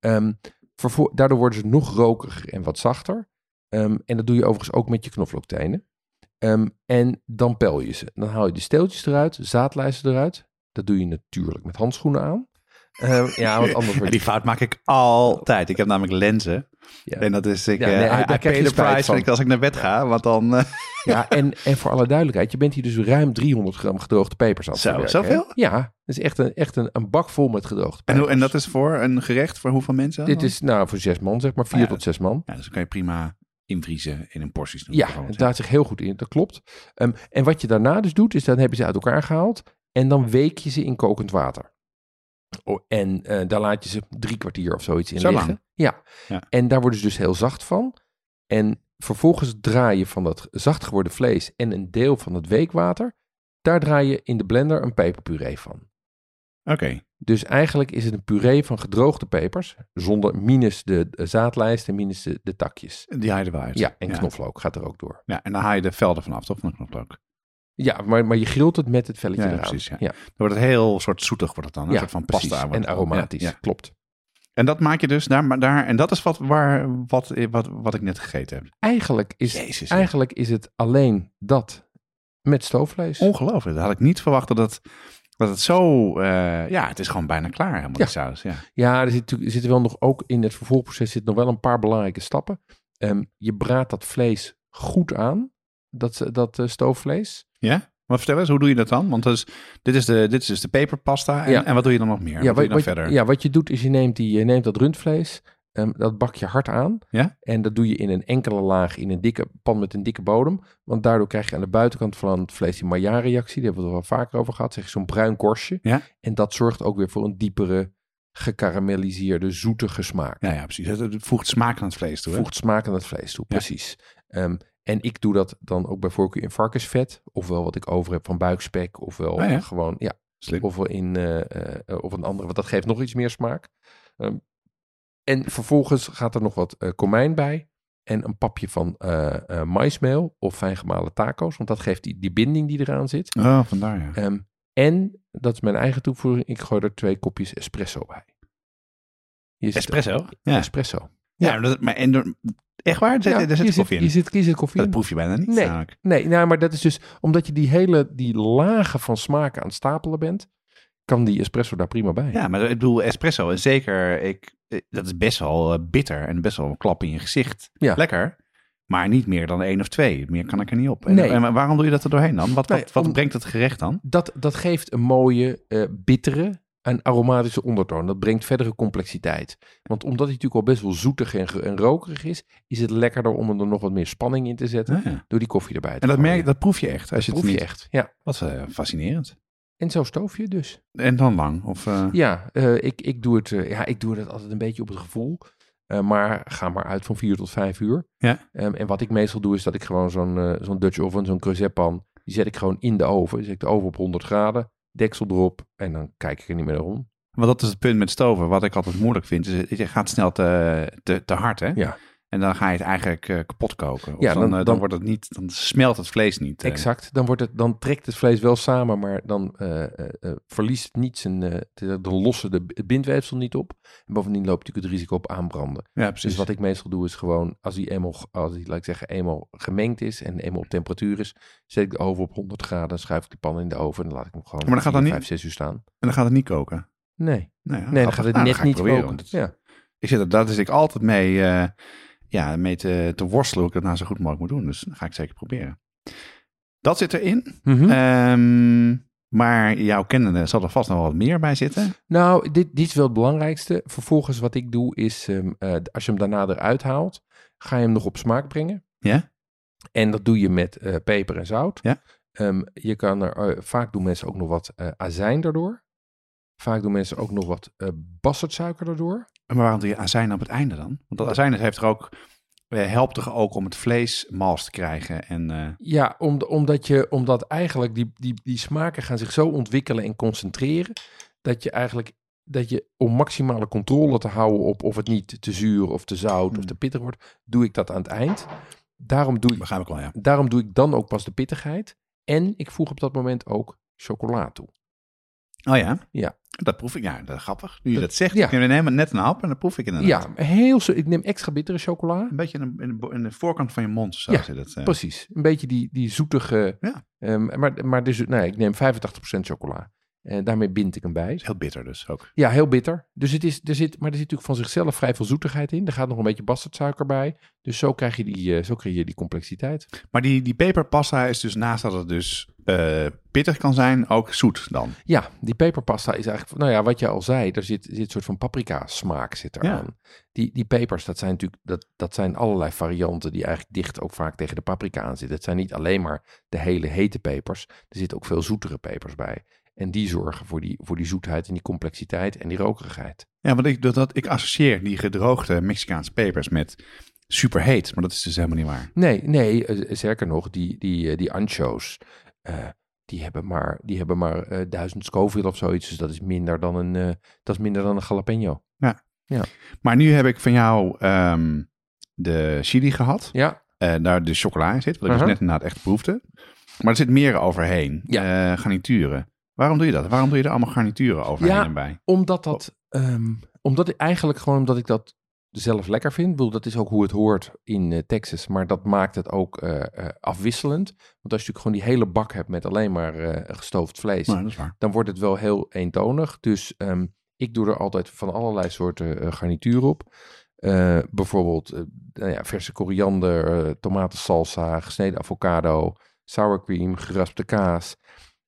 Ehm, daardoor worden ze nog rokeriger en wat zachter. Ehm, en dat doe je overigens ook met je knoflooktenen. En dan pel je ze. Dan haal je de steeltjes eruit, zaadlijsten eruit. Dat doe je natuurlijk met handschoenen aan. Ehm, ja, want anders En wordt die fout maak ik altijd. Ik heb namelijk lenzen. Ja. En dat is, ik, Ja, eh, nee, I- daar I krijg pay the price als ik naar bed ga. Want dan... eh, Ja, en, en voor alle duidelijkheid, je bent hier dus ruim 300 gram gedroogde pepers aan Zo, hè? zoveel? Ja, dat is echt een, echt een, een bak vol met gedroogde en, pepers. en dat is voor een gerecht voor hoeveel mensen? Dit is nou voor zes man, zeg maar, vier Ja. tot zes man. Ja, dus dan kan je prima invriezen in een porties. Ja, het draait zich heel goed in, dat klopt. Ehm, en wat je daarna dus doet, is dan heb je ze uit elkaar gehaald en dan week je ze in kokend water. Oh, en eh, daar laat je ze drie kwartier of zoiets in Zo liggen. lang? Ja. Ja. en daar worden ze dus heel zacht van. En vervolgens draai je van dat zacht geworden vlees en een deel van het weekwater, daar draai je in de blender een peperpuree van. Oké. Dus eigenlijk is het een puree van gedroogde pepers, zonder minus de, zaadlijst en minus de, de takjes. Die haal je er wel uit. Ja, en knoflook gaat er ook door. Ja, en dan haal je de velden vanaf, toch? Van knoflook. Ja, maar, maar je grilt het met het velletje Ja, precies, ja. ja. Dan wordt het heel soort zoetig, wordt het dan. Een Ja, soort van precies. pasta. En aromatisch, klopt. En dat maak je dus daar, maar daar en dat is wat, waar, wat, wat, wat ik net gegeten heb. Eigenlijk is, Jezus, eigenlijk is het alleen dat met stoofvlees. Ongelooflijk. Dat had ik niet verwacht dat het, dat het zo... eh, ja, het is gewoon bijna klaar helemaal, Ja. die saus. Ja. Ja, er, zit, er zitten wel nog ook in het vervolgproces zitten nog wel een paar belangrijke stappen. Ehm, je braadt dat vlees goed aan, dat, dat eh, stoofvlees. ja? Maar vertel eens, hoe doe je dat dan? Want dus, dit, is de, dit is dus de peperpasta. En, Ja. en wat doe je dan nog meer? wat doe je dan wat, verder? ja, wat je doet is je neemt, die, je neemt dat rundvlees, ehm, dat bak je hard aan. Ja? En dat doe je in een enkele laag in een dikke pan met een dikke bodem. Want daardoor krijg je aan de buitenkant van het vlees die Maillard-reactie. Daar hebben we het wel vaker over gehad. Zeg je zo'n bruin korstje. Ja. En dat zorgt ook weer voor een diepere, gekarameliseerde, zoetige smaak. Ja, ja, precies. Het, voegt smaak aan het vlees toe. hè? Voegt smaak aan het vlees toe, Ja. precies. Ehm, en ik doe dat dan ook bij voorkeur in varkensvet. Ofwel wat ik over heb van buikspek. Ofwel Oh ja? gewoon, ja, Slim. ofwel in, eh, eh, of een andere, want dat geeft nog iets meer smaak. Ehm, en vervolgens gaat er nog wat eh, komijn bij. En een papje van maismeel of fijn gemalen taco's. Want dat geeft die, die binding die eraan zit. Oh, vandaar ja. Ehm, en, dat is mijn eigen toevoeging, ik gooi er twee kopjes espresso bij. Espresso? Ja. Espresso. Ja, maar dat, maar en, echt waar? Ja, daar zit koffie in. Hier zit, zit koffie dat proef je bijna niet Nee. namelijk. Nee, nou, maar dat is dus omdat je die hele die lagen van smaken aan het stapelen bent, kan die espresso daar prima bij. Ja, maar ik bedoel, espresso, en zeker, ik, eh, dat is best wel eh, bitter en best wel een klap in je gezicht. Ja. Lekker, maar niet meer dan één of twee. Meer kan ik er niet op. En, Nee. en waarom doe je dat er doorheen dan? Wat, Nee, wat, brengt het gerecht dan? Dat, dat geeft een mooie, eh, bittere en aromatische ondertoon. Dat brengt verdere complexiteit. Want omdat hij natuurlijk al best wel zoetig en, rokerig is, is het lekkerder om er nog wat meer spanning in te zetten Ah, ja. door die koffie erbij te En dat, merk, dat proef je echt. Als je proef het je niet, echt. Ja. Wat eh, fascinerend. En zo stoof je dus. En dan lang? Of, eh, Ja, eh, ik, ik, doe het, ja, ik doe het altijd een beetje op het gevoel. Maar ga maar uit van vier tot vijf uur. Ja. Ehm, en wat ik meestal doe is dat ik gewoon zo'n zo'n Dutch oven, zo'n creuset pan, die zet ik gewoon in de oven. Zet ik de oven op 100 graden, deksel erop en dan kijk ik er niet meer naar om. Want dat is het punt met stoven. Wat ik altijd moeilijk vind, is je gaat snel te, te, te hard, hè? Ja. En dan ga je het eigenlijk eh, kapot koken. Of Ja, dan, dan- eh, dan, dan- wordt het niet, dan smelt het vlees niet. eh. Exact. Dan, wordt het, dan trekt het vlees wel samen, maar dan verliest het niet zijn, de- dan lossen de, het bindweefsel niet op. En bovendien loopt natuurlijk het risico op aanbranden. Ja, precies. Dus wat ik meestal doe is gewoon, als hij eenmaal, als hij, laat ik zeggen, eenmaal gemengd is en eenmaal op temperatuur is, zet ik de oven op 100 graden, schuif ik die pan in de oven en dan laat ik hem gewoon Maar dan gaat dan niet- 5, 6 uur staan. En dan gaat het niet koken. Nee, Nou nee dan gaat het Nou, net niet proberen, koken. Ja. Ik zit er, daar zit ik altijd mee, ja, mee te, te worstelen hoe ik dat nou zo goed mogelijk moet doen. Dus dat ga ik zeker proberen. Dat zit erin. Mhm. Ehm, maar jouw kennende zal er vast nog wat meer bij zitten. Nou, dit, dit is wel het belangrijkste. Vervolgens wat ik doe is, ehm, eh, als je hem daarna eruit haalt, ga je hem nog op smaak brengen. Ja? En dat doe je met eh, peper en zout. Ja. Ehm, je kan er, eh, vaak doen mensen ook nog wat azijn daardoor. Vaak doen mensen ook nog wat eh bastardsuiker daardoor. Maar waarom doe je azijn op het einde dan? Want dat azijn heeft er ook, eh, helpt toch ook om het vlees mals te krijgen. En, eh, Ja, om, omdat, je, omdat eigenlijk die, die, die smaken gaan zich zo ontwikkelen en concentreren, dat je eigenlijk, dat je om maximale controle te houden op of het niet te zuur of te zout of Hmm. te pittig wordt, doe ik dat aan het eind. Daarom doe ik, begrijp ik wel, ja. daarom doe ik dan ook pas de pittigheid. En ik voeg op dat moment ook chocola toe. Oh ja? Ja. Dat proef ik, ja, dat is grappig. Nu je Dat- dat zegt, ja. ik neem helemaal net een hap en dan proef ik inderdaad. Ja, heel zo. Ik neem extra bittere chocola. Een beetje in de, in de, in de voorkant van je mond zo Ja, zit het. eh. Precies. Een beetje die, die zoetige. Ja. ehm, maar maar dus, nee, ik neem 85% chocola. En daarmee bind ik hem bij. is heel bitter dus ook. Ja, heel bitter. Dus het is, er zit, maar er zit natuurlijk van zichzelf vrij veel zoetigheid in. Er gaat nog een beetje bastardsuiker bij. Dus zo krijg je die, eh, zo krijg je die complexiteit. Maar die, die peperpasta is dus naast dat het dus eh, pittig kan zijn, ook zoet dan. Ja, die peperpasta is eigenlijk, nou ja, wat je al zei, er zit, zit een soort van paprika smaak zit eraan. Die, die pepers, dat zijn natuurlijk, dat, dat zijn allerlei varianten die eigenlijk dicht ook vaak tegen de paprika aan zitten. Het zijn niet alleen maar de hele hete pepers, er zitten ook veel zoetere pepers bij. En die zorgen voor die, voor die zoetheid en die complexiteit en die rokerigheid. Ja, want ik, dat, dat, ik associeer die gedroogde Mexicaanse pepers met superheet, maar dat is dus helemaal niet waar. Nee, nee, eh, zeker nog, die, die, eh, die ancho's, eh, die hebben maar, die hebben maar eh, duizend Scoville of zoiets. Dus dat is minder dan een, eh, dat is minder dan een jalapeno. Maar nu heb ik van jou ehm, de chili gehad, Ja, daar de chocola in zit, wat ik Aha. dus net inderdaad echt proefde. Maar er zit meer overheen, Ja. garnituren. Waarom doe je dat? Waarom doe je er allemaal garnituren overheen Ja. en bij? Omdat dat, ehm, Omdat ik eigenlijk gewoon omdat ik dat zelf lekker vind. Ik bedoel, dat is ook hoe het hoort in eh, Texas. Maar dat maakt het ook eh, eh, afwisselend. Want als je natuurlijk gewoon die hele bak hebt met alleen maar gestoofd vlees. Nou, dan wordt het wel heel eentonig. Dus ehm, ik doe er altijd van allerlei soorten garnituur op. Bijvoorbeeld nou ja, verse koriander, tomatensalsa, gesneden avocado, sour cream, geraspte kaas.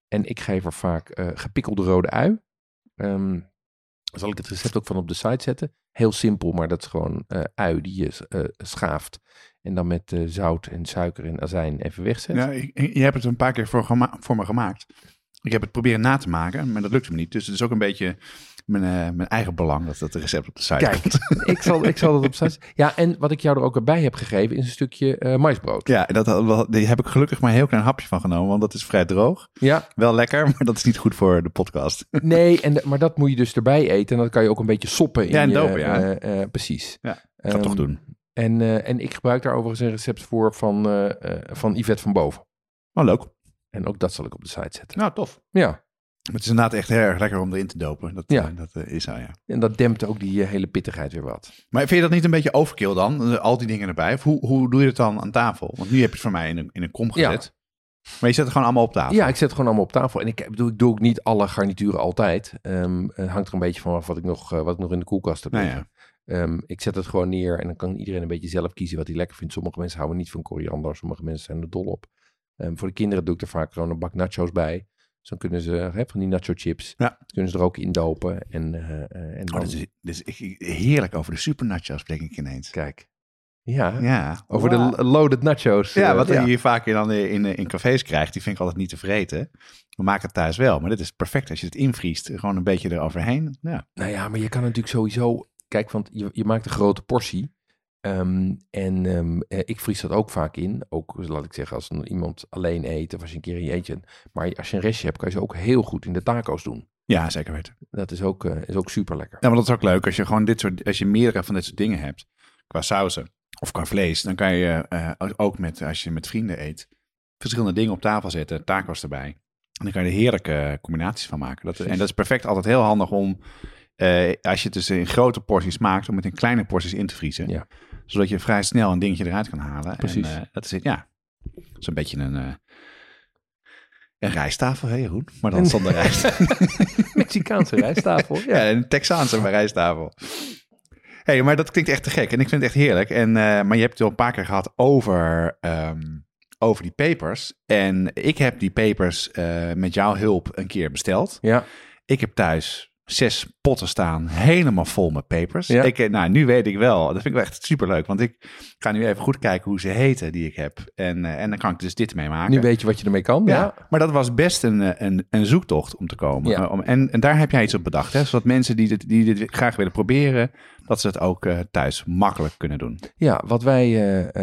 En ik geef er vaak gepikkelde rode ui. Ehm, zal ik het recept ook van op de site zetten. Heel simpel, maar dat is gewoon eh, ui die je eh, schaaft. En dan met eh, zout en suiker en azijn even wegzet. Ja, ik- je hebt het een paar keer voor, voor me gemaakt. Ik heb het proberen na te maken, maar dat lukte me niet. Dus het is ook een beetje mijn, eh, mijn eigen belang dat het recept op de site Kijk, komt. ik zal, ik zal dat op site Ja, en wat ik jou er ook bij heb gegeven is een stukje eh, maisbrood. Ja, dat, had- daar heb ik gelukkig maar een heel klein hapje van genomen, want dat is vrij droog. Ja, Wel lekker, maar dat is niet goed voor de podcast. nee, en, de- maar dat moet je dus erbij eten. En dan kan je ook een beetje soppen in Ja, en je, dopen, ja. eh, precies. Ja, Ik ga het toch Ehm, doen. En, en ik gebruik daar overigens een recept voor van, van Yvette van Boven. Oh, leuk. En ook dat zal ik op de site zetten. Nou, tof. Ja, Maar het is inderdaad echt heel erg lekker om erin te dopen. Dat, Ja. eh, dat eh, is zo, ja. en dat dempt ook die eh, hele pittigheid weer wat. Maar vind je dat niet een beetje overkill dan? Al die dingen erbij? Of hoe, hoe doe je het dan aan tafel? Want nu heb je het voor mij in een, in een kom Ja. gezet. Maar je zet het gewoon allemaal op tafel. Ja, ik zet het gewoon allemaal op tafel. En ik bedoel, ik doe ook niet alle garnituren altijd. Ehm, het hangt er een beetje van af wat ik nog, wat ik nog in de koelkast heb Nou. Ehm, ik zet het gewoon neer en dan kan iedereen een beetje zelf kiezen wat hij lekker vindt. Sommige mensen houden niet van koriander, sommige mensen zijn er dol op. Ehm, voor de kinderen doe ik er vaak gewoon een bak nachos bij. Dus dan kunnen ze, hè, van die nacho chips, Ja. kunnen ze er ook in dopen. En, eh, eh, en Oh, dan, dit is, is heerlijk over de super nachos, denk ik ineens. kijk. Ja, Ja. over Wow. de loaded nachos. Ja, eh, wat je hier vaak dan in, in, in cafés krijgt, die vind ik altijd niet te vreten. We maken het thuis wel, maar dit is perfect als je het invriest. Gewoon een beetje eroverheen. Ja. Nou ja, maar je kan natuurlijk sowieso... Kijk, want je, je maakt een grote portie. Ehm, en ehm, eh, ik vries dat ook vaak in. Ook, laat ik zeggen, als iemand alleen eet of als je een keer in je eentje... Maar als je een restje hebt, kan je ze ook heel goed in de taco's doen. ja, zeker weten. Dat is ook, eh, is ook super lekker. Ja, maar dat is ook leuk als je gewoon dit soort, als je meerdere van dit soort dingen hebt, qua sauzen of qua vlees, dan kan je eh, ook met, als je met vrienden eet, verschillende dingen op tafel zetten, tacos erbij. En dan kan je er heerlijke combinaties van maken. Dat, en dat is perfect altijd heel handig om, als je het dus in grote porties maakt, om het in kleine porties in te vriezen. Ja. Zodat je vrij snel een dingetje eruit kan halen. Precies. En, eh, dat is het, ja. Dat is een beetje een, eh, een rijsttafel, hè Jeroen? Maar dan zonder rijst. Mexicaanse rijsttafel. Ja. Ja, een Texaanse rijsttafel. hey, maar dat klinkt echt te gek. En ik vind het echt heerlijk. En, eh, maar je hebt het al een paar keer gehad over, ehm, over die papers. En ik heb die papers met jouw hulp een keer besteld. ja. Ik heb thuis zes potten staan, helemaal vol met papers. Ja. Ik, eh, nou, nu weet ik wel. Dat vind ik wel echt superleuk. Want ik ga nu even goed kijken hoe ze heten die ik heb. En, eh, en dan kan ik dus dit mee maken. Nu weet je wat je ermee kan. Ja, Ja. maar dat was best een, eh, een, een zoektocht om te komen. Ja. Om, en, en daar heb jij iets op bedacht, hè? zodat mensen die dit, die dit graag willen proberen, dat ze het ook thuis makkelijk kunnen doen. Ja, wat wij,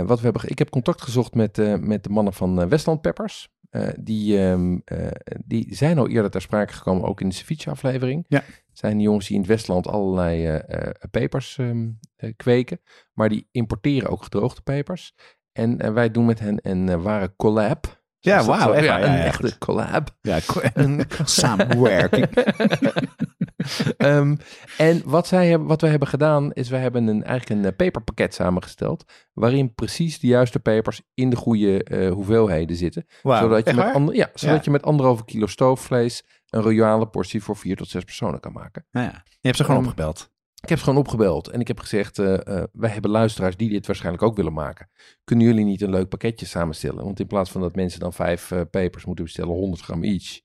wat we hebben. Ik heb contact gezocht met, met de mannen van Westland Peppers. Eh, die, ehm, eh, die zijn al eerder ter sprake gekomen, ook in de ceviche-aflevering. Ja. Zijn jongens die in het Westland allerlei eh, pepers ehm, eh, kweken. Maar die importeren ook gedroogde pepers. En wij doen met hen een ware collab. Ja, wauw, echt ja, een ja, echte collab. Ja, Een samenwerking. Ehm, en wat, zij hebben, wat wij hebben gedaan, is wij hebben een, eigenlijk een eh, peperpakket samengesteld. Waarin precies de juiste pepers in de goede eh, hoeveelheden zitten. Zodat je, met ander, ja, zodat je met anderhalve kilo stoofvlees een royale portie voor vier tot zes personen kan maken. Nou ja, je hebt ze gewoon opgebeld. Ik heb ze gewoon opgebeld en ik heb gezegd, eh, wij hebben luisteraars die dit waarschijnlijk ook willen maken. Kunnen jullie niet een leuk pakketje samenstellen? Want in plaats van dat mensen dan vijf eh, pepers moeten bestellen, 100 gram each,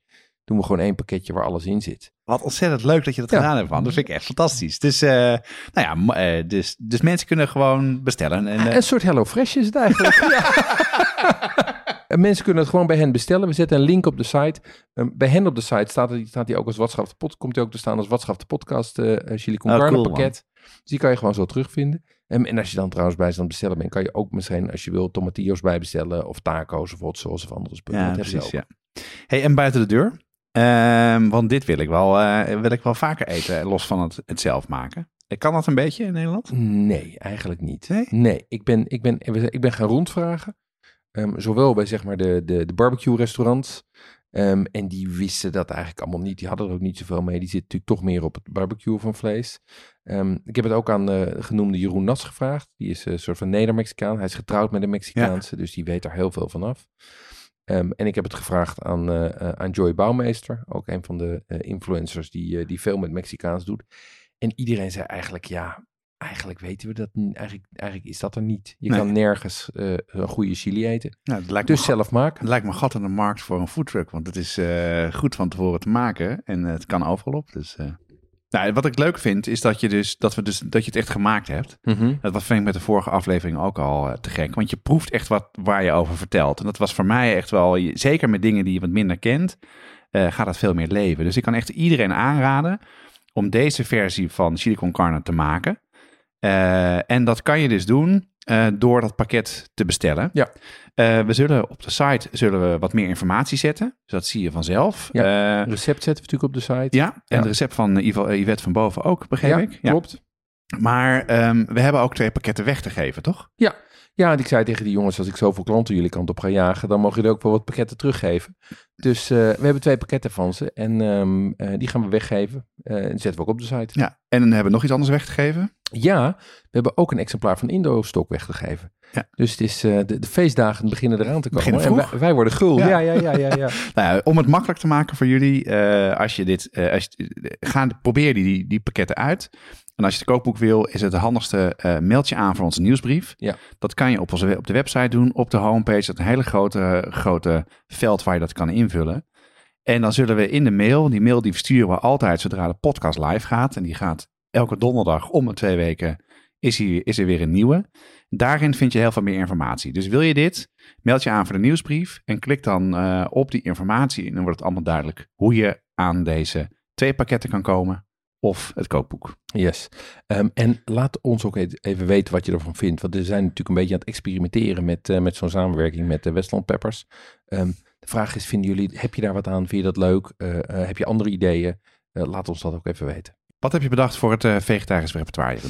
doen we gewoon één pakketje waar alles in zit. Wat ontzettend leuk dat je dat Ja. gedaan hebt, man. Dat vind ik echt fantastisch. Dus, nou ja, dus, dus mensen kunnen gewoon bestellen. En, Een soort Hello Fresh is het eigenlijk. En mensen kunnen het gewoon bij hen bestellen. We zetten een link op de site. Ehm, bij hen op de site staat, hij- staat hij ook als Watschaf de komt hij ook te staan als Watschaf de Podcast eh, Chili con Oh, Carne man. pakket. Dus die kan je gewoon zo terugvinden. En, en als je dan trouwens bij ze aan het bestellen bent, kan je ook misschien als je wil tomatillos bijbestellen of taco's of hot sauce of andere spullen. ja, precies, ja. Hey, en buiten de deur? Ehm, want dit wil ik, wel, eh, wil ik wel vaker eten, los van het, het zelf maken. Kan dat een beetje in Nederland? Nee, eigenlijk niet. Nee? ik ben, ik ben, ik ben gaan rondvragen. Ehm, zowel bij zeg maar de, de, de barbecue restaurants Ehm, en die wisten dat eigenlijk allemaal niet. Die hadden er ook niet zoveel mee. Die zitten natuurlijk toch meer op het barbecue van vlees. Ehm, ik heb het ook aan de genoemde Jeroen Nas gevraagd. Die is een soort van Neder-Mexicaan. Hij is getrouwd met een Mexicaanse, dus die weet daar heel veel van af. Ehm, en ik heb het gevraagd aan, eh, eh, aan Joy Bouwmeester, ook een van de eh, influencers die, eh, die veel met Mexicaans doet. En iedereen zei eigenlijk, ja, eigenlijk weten we dat niet. Eigenlijk, eigenlijk is dat er niet. Je Nee. kan nergens eh, een goede chili eten. Nou, Dus zelf maken. het lijkt me gat in de markt voor een foodtruck. Want het is eh, goed van tevoren te maken. En het kan overal op. Dus, eh. nou, wat ik leuk vind, is dat je, dus, dat, we dus, dat je het echt gemaakt hebt. Mhm. Dat wat vind ik met de vorige aflevering ook al te gek. Want je proeft echt wat waar je over vertelt. En dat was voor mij echt wel, zeker met dingen die je wat minder kent, gaat dat veel meer leven. Dus ik kan echt iedereen aanraden om deze versie van Chili con Carne te maken. Eh, en dat kan je dus doen eh, door dat pakket te bestellen. Ja. Eh, we zullen op de site zullen we wat meer informatie zetten. Dus dat zie je vanzelf. Ja. Eh, Recept zetten we natuurlijk op de site. ja, en Ja. het recept van Yvette van boven ook, begreep Ja, ik. Ja. klopt. Maar ehm, we hebben ook twee pakketten weg te geven, toch? Ja, en ik zei tegen die jongens, als ik zoveel klanten jullie kant op ga jagen, dan mogen jullie ook wel wat pakketten teruggeven. Dus eh, we hebben twee pakketten van ze en ehm, eh, die gaan we weggeven. Eh, en zetten we ook op de site. Ja, en dan hebben we nog iets anders weg te geven. Ja, we hebben ook een exemplaar van Indo-stok weggegeven. Ja. Dus het is, de, de feestdagen beginnen eraan te komen. En wij, wij worden gul. Ja. Ja, ja, ja, ja. ja, Nou ja, om het makkelijk te maken voor jullie, als je dit, als je, ga, probeer die, die, die pakketten uit. En als je het kookboek wil, is het de handigste, eh meld je aan voor onze nieuwsbrief. Ja. Dat kan je op, onze, op de website doen, op de homepage. Dat is een hele grote, grote veld waar je dat kan invullen. En dan zullen we in de mail, die mail die versturen we altijd zodra de podcast live gaat. En die gaat elke donderdag om de twee weken, is, hier, is er weer een nieuwe. Daarin vind je heel veel meer informatie. Dus wil je dit, meld je aan voor de nieuwsbrief en klik dan eh, op die informatie. En dan wordt het allemaal duidelijk hoe je aan deze twee pakketten kan komen of het kookboek. Yes. Ehm, en laat ons ook e- even weten wat je ervan vindt. Want we zijn natuurlijk een beetje aan het experimenteren met, eh, met zo'n samenwerking met de Westland Peppers. Ehm, de vraag is, vinden jullie, heb je daar wat aan? Vind je dat leuk? Eh, eh, heb je andere ideeën? Eh, laat ons dat ook even weten. Wat heb je bedacht voor het eh, vegetarisch repertoire?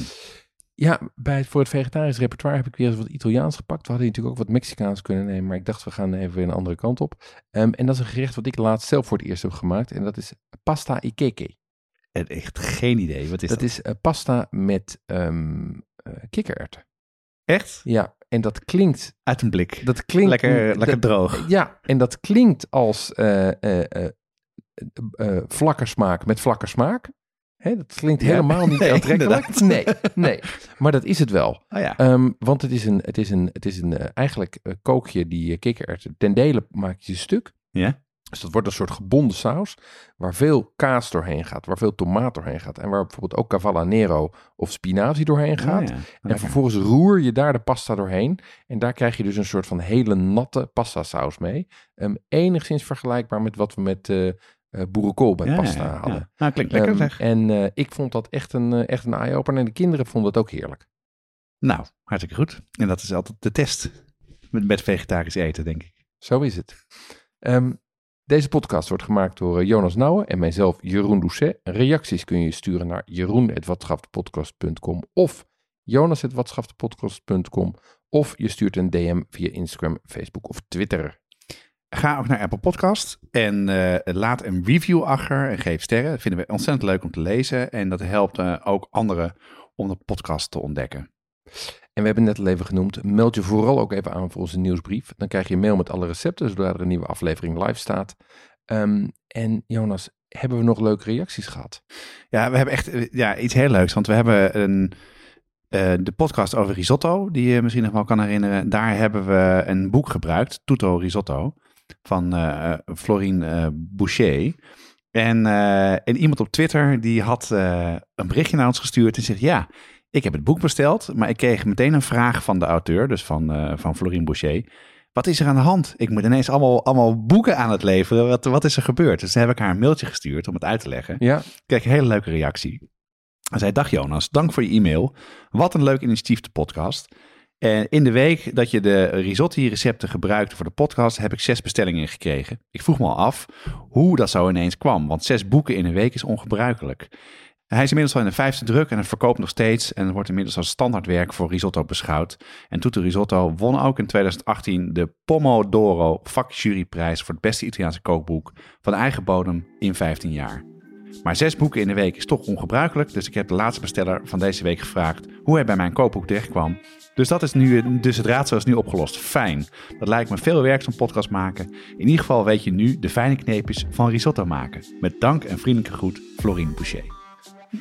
Ja, bij, voor het vegetarisch repertoire heb ik weer eens wat Italiaans gepakt. We hadden natuurlijk ook wat Mexicaans kunnen nemen, maar ik dacht we gaan even weer een andere kant op. Ehm, en dat is een gerecht wat ik laatst zelf voor het eerst heb gemaakt en dat is pasta ikeke. Echt geen idee. Wat is dat? dat is eh, pasta met eh, kikkererwten. echt Ja, en dat klinkt... uit een blik. Dat klinkt lekker dat- lekker droog. Ja, en dat klinkt als eh eh vlakkersmaak met vlakkersmaak. Hè, dat klinkt Ja. helemaal niet aantrekkelijk. Nee, nee, maar dat is het wel. Oh ja. Ehm, want het is een, het is een, het is een eigenlijk eh, kook je die uh, kikkererwten ten dele maak je ze stuk. Ja? Dus dat wordt een soort gebonden saus waar veel kaas doorheen gaat, waar veel tomaat doorheen gaat en waar bijvoorbeeld ook cavalla nero of spinazie doorheen gaat. Oh ja. En Lekker. vervolgens roer je daar de pasta doorheen. En daar krijg je dus een soort van hele natte pasta saus mee. Ehm, enigszins vergelijkbaar met wat we met eh, boerenkool bij Ja, pasta ja, ja. hadden. Nou, klinkt lekker Ehm, zeg. en eh, ik vond dat echt een, echt een eye-opener. En de kinderen vonden het ook heerlijk. Nou, hartstikke goed. En dat is altijd de test met, met vegetarisch eten, denk ik. Zo is het. Ehm, deze podcast wordt gemaakt door eh, Jonas Nouwen en mijzelf Jeroen Doucet. Reacties kun je sturen naar jeroen.watschaftepodcast.com of jonas.watschaftepodcast.com of je stuurt een DM via Instagram, Facebook of Twitter. Ga ook naar Apple Podcast en eh, laat een review achter en geef sterren. Dat vinden we ontzettend leuk om te lezen. En dat helpt eh, ook anderen om de podcast te ontdekken. En we hebben het net al even genoemd, meld je vooral ook even aan voor onze nieuwsbrief. Dan krijg je een mail met alle recepten, zodra er een nieuwe aflevering live staat. Ehm, en Jonas, hebben we nog leuke reacties gehad? Ja, we hebben echt eh, ja, iets heel leuks. Want we hebben een, eh, de podcast over risotto, die je misschien nog wel kan herinneren. Daar hebben we een boek gebruikt, Tutto Risotto, van eh Florine Boucher. En, en iemand op Twitter die had een berichtje naar ons gestuurd en zegt: Ja, ik heb het boek besteld, maar ik kreeg meteen een vraag van de auteur, dus van, eh, van Florine Boucher. Wat is er aan de hand? Ik moet ineens allemaal, allemaal boeken aan het leveren. Wat, wat is er gebeurd? Dus toen heb ik haar een mailtje gestuurd om het uit te leggen. Ja, Ik kreeg een hele leuke reactie. Hij zei, dag Jonas, dank voor je e-mail. Wat een leuk initiatief, de podcast. En in de week dat je de risotto-recepten gebruikte voor de podcast, heb ik zes bestellingen gekregen. Ik vroeg me al af hoe dat zo ineens kwam, want zes boeken in een week is ongebruikelijk. Hij is inmiddels al in de vijfde druk en het verkoopt nog steeds en wordt inmiddels als standaardwerk voor risotto beschouwd. En Tutto Risotto won ook in 2018 de Pomodoro vakjuryprijs voor het beste Italiaanse kookboek van eigen bodem in 15 jaar. Maar zes boeken in de week is toch ongebruikelijk, dus ik heb de laatste besteller van deze week gevraagd hoe hij bij mijn kookboek terechtkwam. Dus, dat is nu, dus het raadsel is nu opgelost. Fijn. Dat lijkt me veel werk zo'n podcast maken. In ieder geval weet je nu de fijne kneepjes van risotto maken. Met dank en vriendelijke groet, Florine Boucher.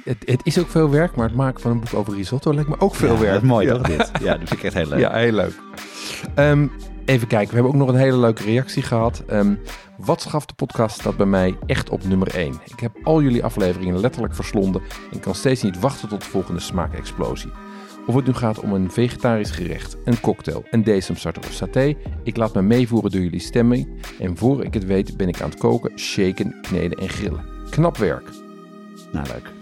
Het, het is ook veel werk, maar het maken van een boek over risotto lijkt me ook veel Ja, werk. dat is mooi ja. toch dit? Ja, dat vind ik echt heel leuk. Ja, heel leuk. Ehm, even kijken, we hebben ook nog een hele leuke reactie gehad. Ehm, wat schaft de podcast staat bij mij echt op nummer 1. Ik heb al jullie afleveringen letterlijk verslonden en kan steeds niet wachten tot de volgende smaakexplosie. Of het nu gaat om een vegetarisch gerecht, een cocktail, een desemstarter of saté, ik laat me meevoeren door jullie stemming en voor ik het weet ben ik aan het koken, shaken, kneden en grillen. Knap werk. Nou, leuk.